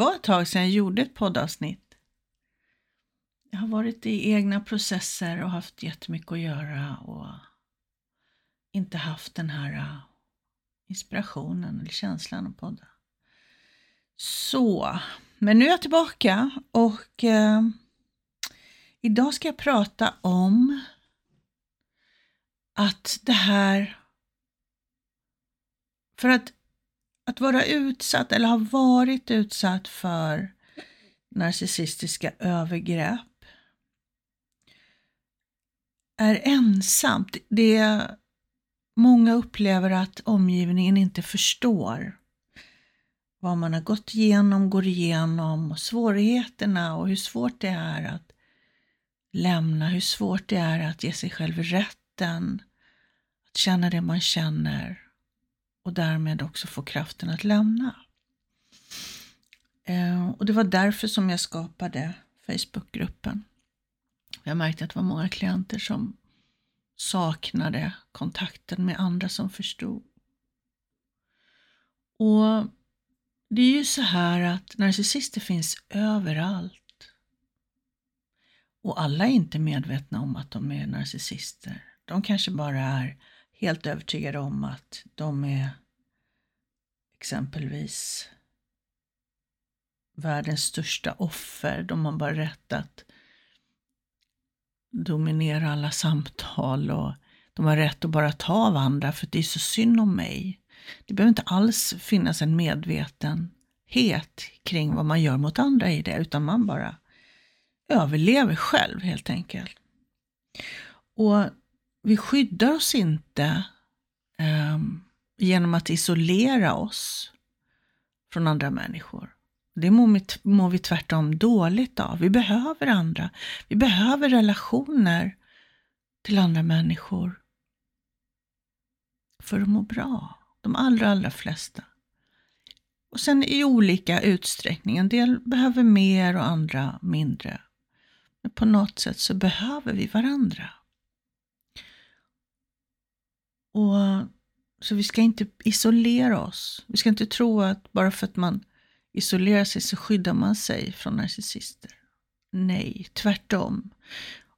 var ett tag sedan jag gjorde ett poddavsnitt. Jag har varit i egna processer och haft jättemycket att göra och inte haft den här äh, inspirationen eller känslan att podda. Så, men nu är jag tillbaka och eh, idag ska jag prata om att det här för att, att vara utsatt eller ha varit utsatt för narcissistiska övergrepp är ensamt. Det är, många upplever att omgivningen inte förstår vad man har gått igenom, går igenom, svårigheterna och hur svårt det är att lämna, hur svårt det är att ge sig själv rätten, att känna det man känner och därmed också få kraften att lämna. Eh, och Det var därför som jag skapade Facebookgruppen. Jag märkte att det var många klienter som saknade kontakten med andra som förstod. Och det är ju så här att narcissister finns överallt. Och alla är inte medvetna om att de är narcissister. De kanske bara är helt övertygade om att de är exempelvis världens största offer. De har bara rätt att dominera alla samtal och de har rätt att bara ta av andra för det är så synd om mig. Det behöver inte alls finnas en medvetenhet kring vad man gör mot andra i det, utan man bara överlever själv helt enkelt. Och vi skyddar oss inte um, genom att isolera oss från andra människor. Det mår vi, mår vi tvärtom dåligt av. Vi behöver andra. Vi behöver relationer till andra människor för att må bra. De allra, allra flesta. Och sen i olika utsträckning. En del behöver mer och andra mindre. Men på något sätt så behöver vi varandra. Och Så vi ska inte isolera oss. Vi ska inte tro att bara för att man isolerar sig så skyddar man sig från narcissister. Nej, tvärtom.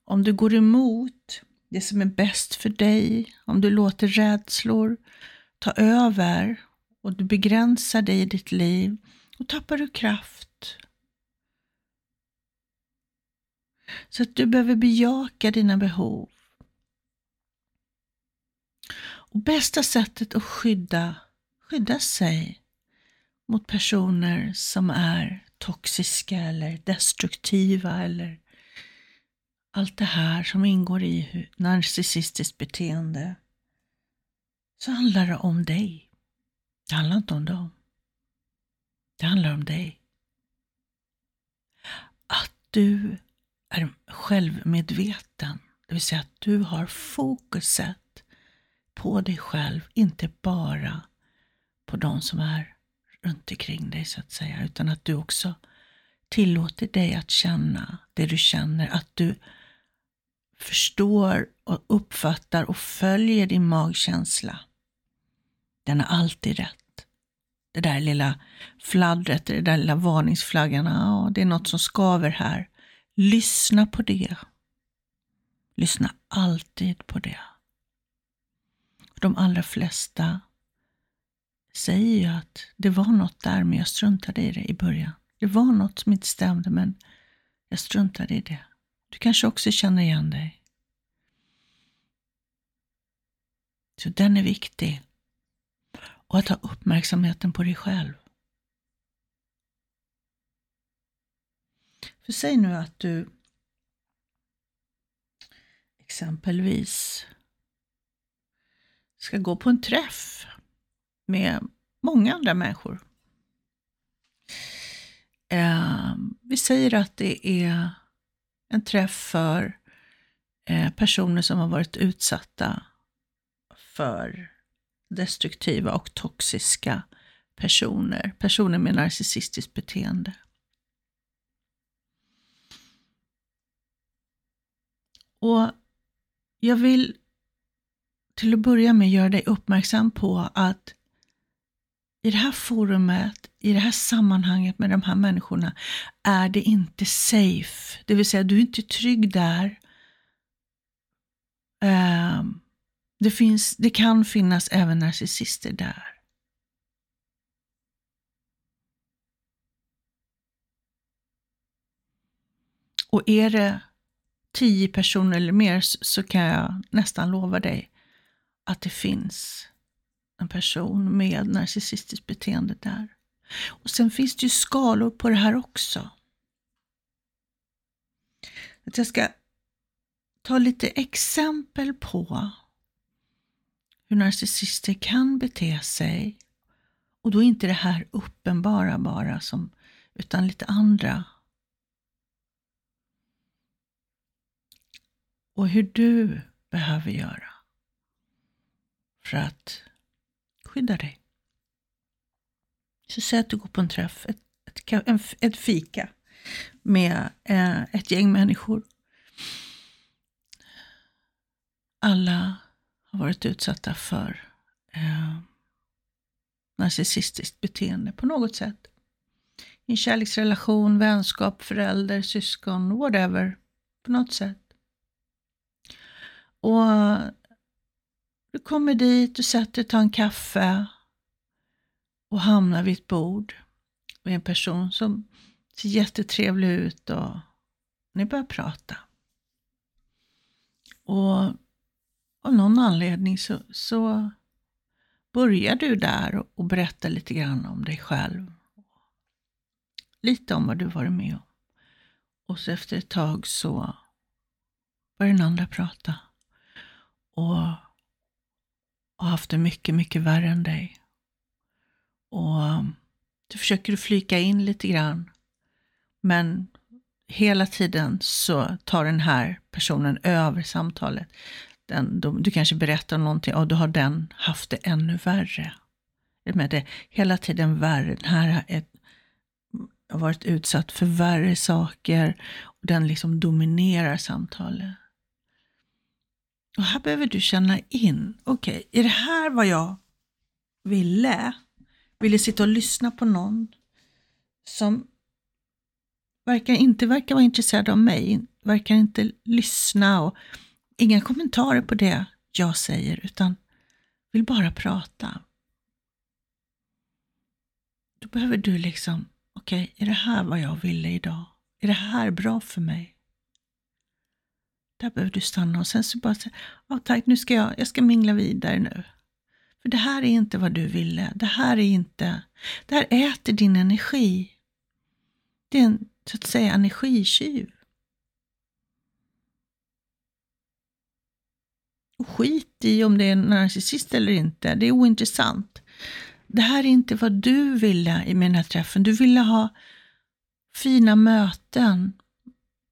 Om du går emot det som är bäst för dig, om du låter rädslor ta över och du begränsar dig i ditt liv, då tappar du kraft. Så att du behöver bejaka dina behov. Och bästa sättet att skydda, skydda sig mot personer som är toxiska eller destruktiva eller allt det här som ingår i narcissistiskt beteende, så handlar det om dig. Det handlar inte om dem. Det handlar om dig. Att du är självmedveten, det vill säga att du har fokuset på dig själv, inte bara på de som är runt omkring dig så att säga, utan att du också tillåter dig att känna det du känner, att du förstår och uppfattar och följer din magkänsla. Den är alltid rätt. Det där lilla fladdret, det där lilla varningsflaggan, ja, det är något som skaver här. Lyssna på det. Lyssna alltid på det de allra flesta säger ju att det var något där, men jag struntade i det i början. Det var något som inte stämde, men jag struntade i det. Du kanske också känner igen dig. Så den är viktig. Och att ha uppmärksamheten på dig själv. För säg nu att du exempelvis ska gå på en träff med många andra människor. Eh, vi säger att det är en träff för eh, personer som har varit utsatta för destruktiva och toxiska personer, personer med narcissistiskt beteende. Och jag vill till att börja med göra dig uppmärksam på att i det här forumet, i det här sammanhanget med de här människorna, är det inte safe. Det vill säga, du är inte trygg där. Ehm, det, finns, det kan finnas även narcissister där. Och är det tio personer eller mer så kan jag nästan lova dig att det finns en person med narcissistiskt beteende där. Och Sen finns det ju skalor på det här också. Att jag ska ta lite exempel på hur narcissister kan bete sig. Och då inte det här uppenbara bara, som, utan lite andra. Och hur du behöver göra för att skydda dig. Så säg att du går på en träff, ett, ett, en, ett fika med eh, ett gäng människor. Alla har varit utsatta för eh, narcissistiskt beteende på något sätt. I en kärleksrelation, vänskap, förälder, syskon, whatever. På något sätt. Och du kommer dit, du sätter, dig, tar en kaffe och hamnar vid ett bord med en person som ser jättetrevlig ut och ni börjar prata. Och av någon anledning så, så börjar du där och, och lite grann om dig själv. Lite om vad du varit med om. Och så efter ett tag så börjar den andra prata. Och och haft det mycket, mycket värre än dig. Och um, du försöker flika in lite grann. Men hela tiden så tar den här personen över samtalet. Den, du kanske berättar någonting och då har den haft det ännu värre. Med det, hela tiden värre. Den här är, har varit utsatt för värre saker. Och den liksom dominerar samtalet. Och här behöver du känna in, okej, okay, är det här vad jag ville? Ville sitta och lyssna på någon som verkar inte verkar vara intresserad av mig, verkar inte lyssna och inga kommentarer på det jag säger, utan vill bara prata. Då behöver du liksom, okej, okay, är det här vad jag ville idag? Är det här bra för mig? Där behöver du stanna och sen så bara säga, ja tack, nu ska jag, jag ska mingla vidare nu. För det här är inte vad du ville. Det här är inte, det här äter din energi. Det är en, så att säga, energitjuv. Och skit i om det är en narcissist eller inte, det är ointressant. Det här är inte vad du ville med den här träffen. Du ville ha fina möten,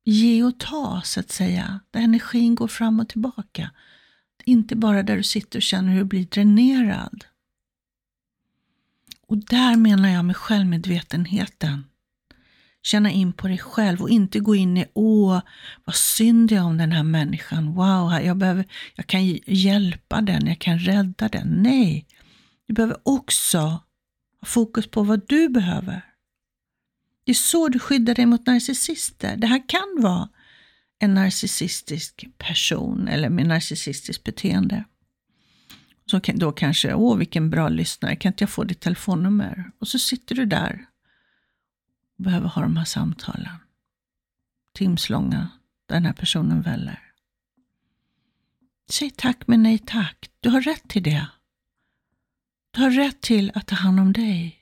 ge och ta, så att säga. Där energin går fram och tillbaka. Inte bara där du sitter och känner hur du blir dränerad. Och där menar jag med självmedvetenheten. Känna in på dig själv och inte gå in i åh, vad synd jag om den här människan. Wow, jag, behöver, jag kan hjälpa den, jag kan rädda den. Nej, du behöver också ha fokus på vad du behöver. Det är så du skyddar dig mot narcissister. Det här kan vara en narcissistisk person eller med narcissistiskt beteende. Så då kanske, åh vilken bra lyssnare, kan inte jag få ditt telefonnummer? Och så sitter du där och behöver ha de här samtalen. Timslånga, där den här personen väller. Säg tack men nej tack. Du har rätt till det. Du har rätt till att ta hand om dig.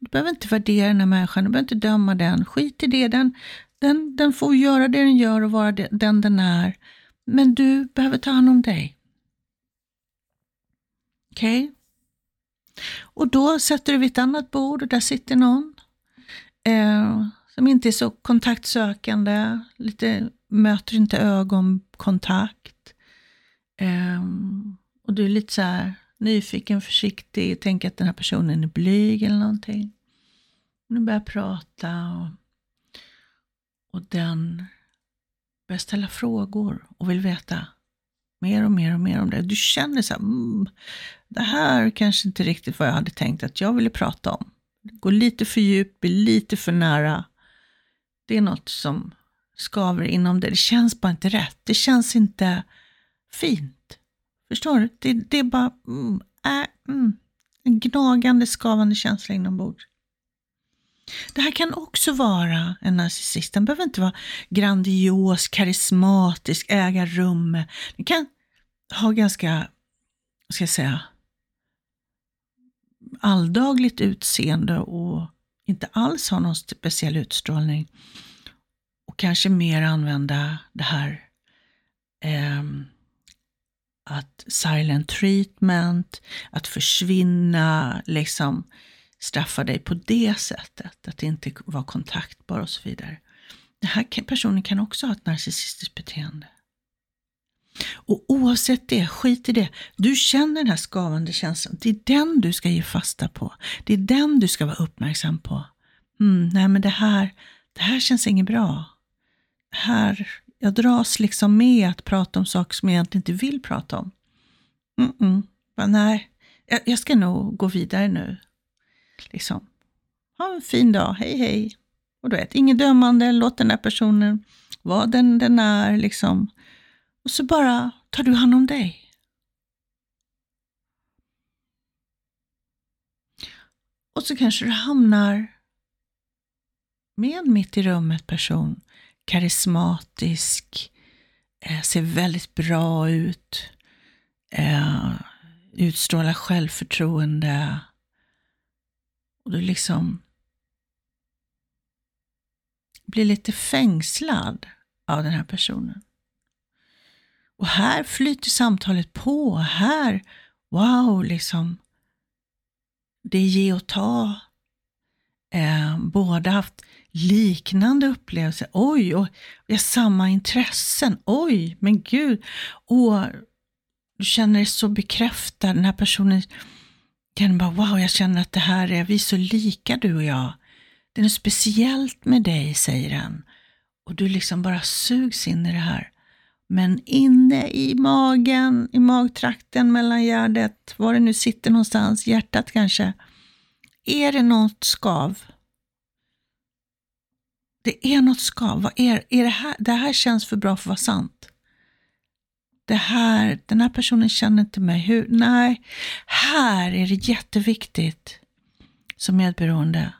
Du behöver inte värdera den här människan, du behöver inte döma den. Skit i det, den, den, den får göra det den gör och vara den den är. Men du behöver ta hand om dig. Okej? Okay? Och då sätter du vid ett annat bord och där sitter någon eh, som inte är så kontaktsökande, lite, möter inte ögonkontakt. Eh, och du är lite så här, nyfiken, försiktig, tänker att den här personen är blyg eller någonting. Nu börjar börjar prata och, och den börjar ställa frågor och vill veta mer och mer och mer om det. Du känner så här, mm, det här kanske inte riktigt vad jag hade tänkt att jag ville prata om. Gå lite för djupt, bli lite för nära. Det är något som skaver inom det. Det känns bara inte rätt. Det känns inte fint. Förstår du? Det, det är bara mm, äh, mm, en gnagande, skavande känsla inombords. Det här kan också vara en narcissist. Den behöver inte vara grandios, karismatisk, äga rum. Den kan ha ganska, ska jag säga, alldagligt utseende och inte alls ha någon speciell utstrålning. Och kanske mer använda det här eh, att silent treatment, att försvinna, liksom straffa dig på det sättet, att inte vara kontaktbar och så vidare. Den här personen kan också ha ett narcissistiskt beteende. Och oavsett det, skit i det. Du känner den här skavande känslan. Det är den du ska ge fasta på. Det är den du ska vara uppmärksam på. Mm, nej men det här, det här känns inget bra. Här, jag dras liksom med att prata om saker som jag egentligen inte vill prata om. Mm -mm. nej, jag, jag ska nog gå vidare nu. Liksom. Ha en fin dag, hej hej. Och du vet, inget dömande, låt den där personen vara den den är. Liksom. Och så bara tar du hand om dig. Och så kanske du hamnar med en mitt i rummet person, karismatisk, eh, ser väldigt bra ut, eh, utstrålar självförtroende, och du liksom blir lite fängslad av den här personen. Och här flyter samtalet på. Här, wow, liksom. Det är ge och ta. Eh, båda haft liknande upplevelser. Oj, och vi har samma intressen. Oj, men gud. Och du känner dig så bekräftad. Den här personen kan bara, wow, jag känner att det här är, vi är så lika du och jag. Det är något speciellt med dig, säger den. Och du liksom bara sugs in i det här. Men inne i magen, i magtrakten, mellan gärdet, var det nu sitter någonstans, hjärtat kanske, är det något skav. Det är något skav. Vad är, är det, här, det här känns för bra för att vara sant det här, den här personen känner inte mig. Hur? Nej, här är det jätteviktigt som medberoende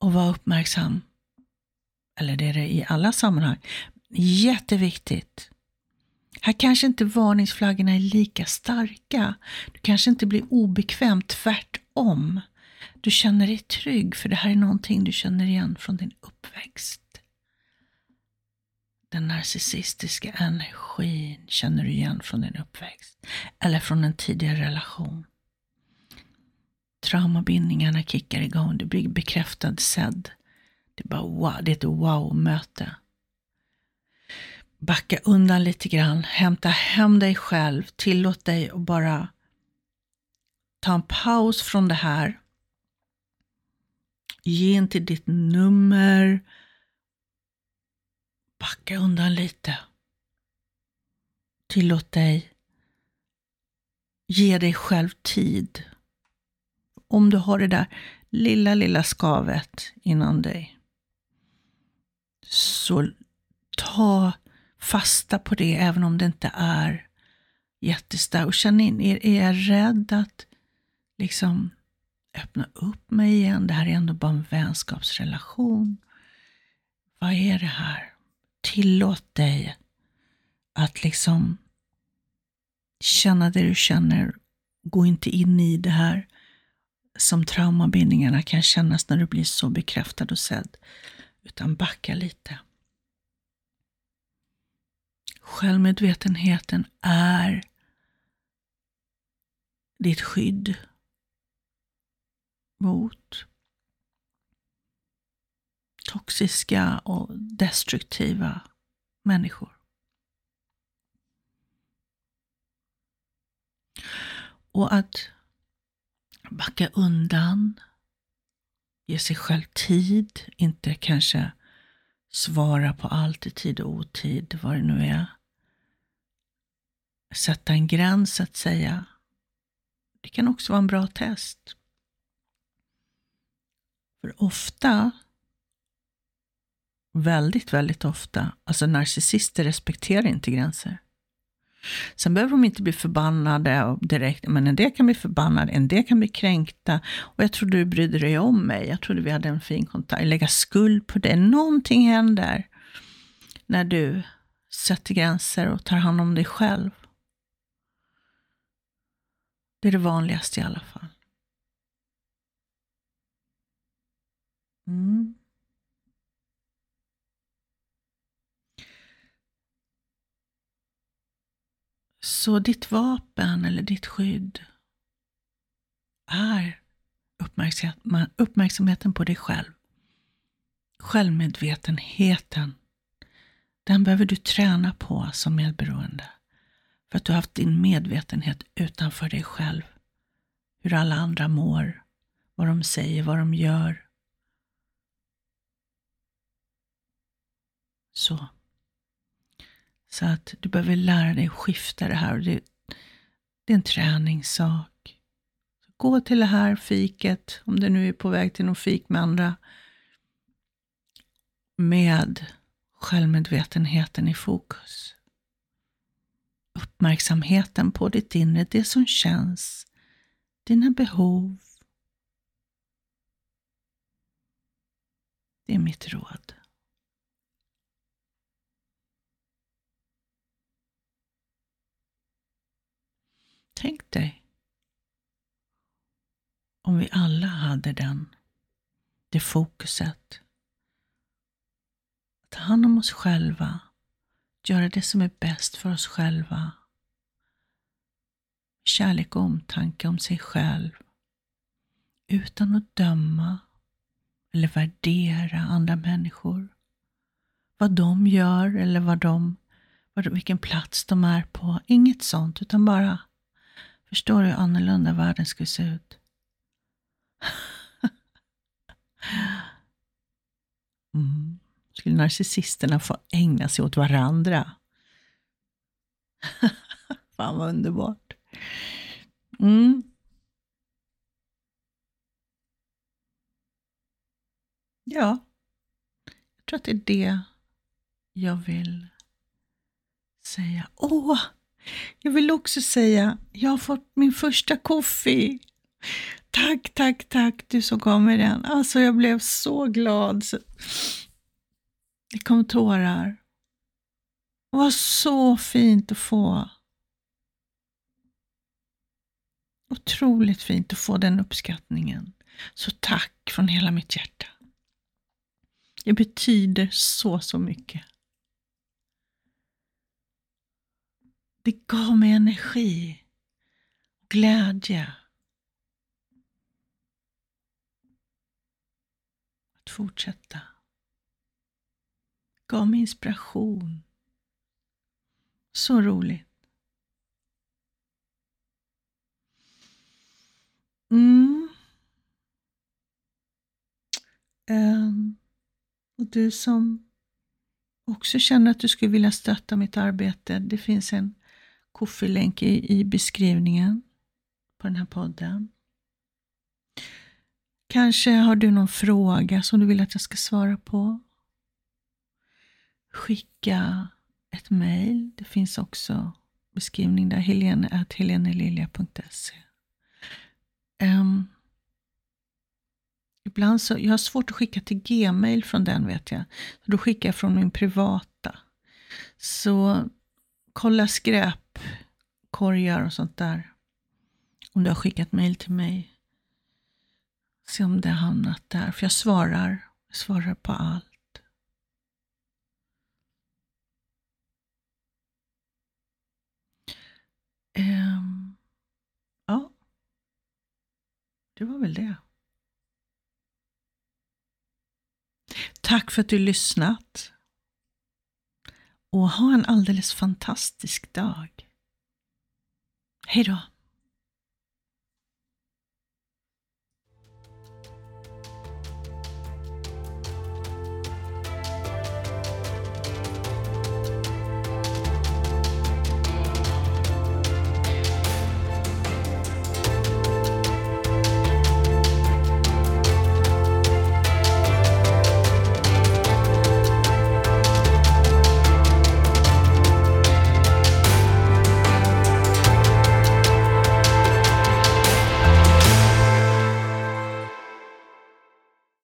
att vara uppmärksam. Eller det är det i alla sammanhang. Jätteviktigt. Här kanske inte varningsflaggorna är lika starka. Du kanske inte blir obekväm, tvärtom. Du känner dig trygg för det här är någonting du känner igen från din uppväxt. Den narcissistiska energin känner du igen från din uppväxt eller från en tidigare relation. Traumabindningarna kickar igång, du blir bekräftad, sedd. Det är, bara wow, det är ett wow-möte. Backa undan lite grann, hämta hem dig själv, tillåt dig att bara ta en paus från det här. Ge inte ditt nummer, Backa undan lite. Tillåt dig ge dig själv tid. Om du har det där lilla, lilla skavet inom dig. Så ta fasta på det även om det inte är jättestarkt. Och känn in, är, är jag rädd att liksom öppna upp mig igen? Det här är ändå bara en vänskapsrelation. Vad är det här? tillåt dig att liksom känna det du känner. Gå inte in i det här som traumabindningarna kan kännas när du blir så bekräftad och sedd. Utan backa lite. Självmedvetenheten är ditt skydd mot toxiska och destruktiva människor. Och att backa undan, ge sig själv tid, inte kanske svara på allt i tid och otid, vad det nu är. sätta en gräns att säga. Det kan också vara en bra test. För ofta, väldigt, väldigt ofta, alltså narcissister respekterar inte gränser. Sen behöver de inte bli förbannade direkt, men en del kan bli förbannade, en del kan bli kränkta. Och jag trodde du brydde dig om mig, jag trodde vi hade en fin kontakt. Lägga skuld på det. Någonting händer när du sätter gränser och tar hand om dig själv. Det är det vanligaste i alla fall. Mm. Så ditt vapen eller ditt skydd är uppmärksamheten på dig själv. Självmedvetenheten. Den behöver du träna på som medberoende. För att du har haft din medvetenhet utanför dig själv. Hur alla andra mår, vad de säger, vad de gör. Så. Så att du behöver lära dig att skifta det här. Det, det är en träningssak. Gå till det här fiket, om du nu är på väg till något fik med andra, med självmedvetenheten i fokus. Uppmärksamheten på ditt inre, det som känns, dina behov. Det är mitt råd. Tänk dig om vi alla hade den, det fokuset. Ta hand om oss själva, göra det som är bäst för oss själva. Kärlek och omtanke om sig själv. Utan att döma eller värdera andra människor. Vad de gör eller vad de, vilken plats de är på. Inget sånt, utan bara Förstår du hur annorlunda världen skulle se ut? Mm. Skulle narcissisterna få ägna sig åt varandra? Fan vad underbart. Mm. Ja, jag tror att det är det jag vill säga. Åh! Jag vill också säga, jag har fått min första koffe. Tack, tack, tack du som gav mig den. Alltså jag blev så glad. Det kom tårar. Det var så fint att få. Otroligt fint att få den uppskattningen. Så tack från hela mitt hjärta. Det betyder så, så mycket. Det gav mig energi och glädje. Att fortsätta. Det gav mig inspiration. Så roligt. Mm. Um, och du som också känner att du skulle vilja stötta mitt arbete, det finns en Kofi-länk i, i beskrivningen på den här podden. Kanske har du någon fråga som du vill att jag ska svara på. Skicka ett mejl. Det finns också beskrivning där, helene.helenelilja.se. Um, ehm, ibland så, jag har svårt att skicka till gmail från den vet jag. då skickar jag från min privata. Så kolla skräpkorgar och sånt där. Om du har skickat mail till mig. Se om det har hamnat där. För jag svarar. Jag svarar på allt. Um, ja, det var väl det. Tack för att du lyssnat och ha en alldeles fantastisk dag. Hej då!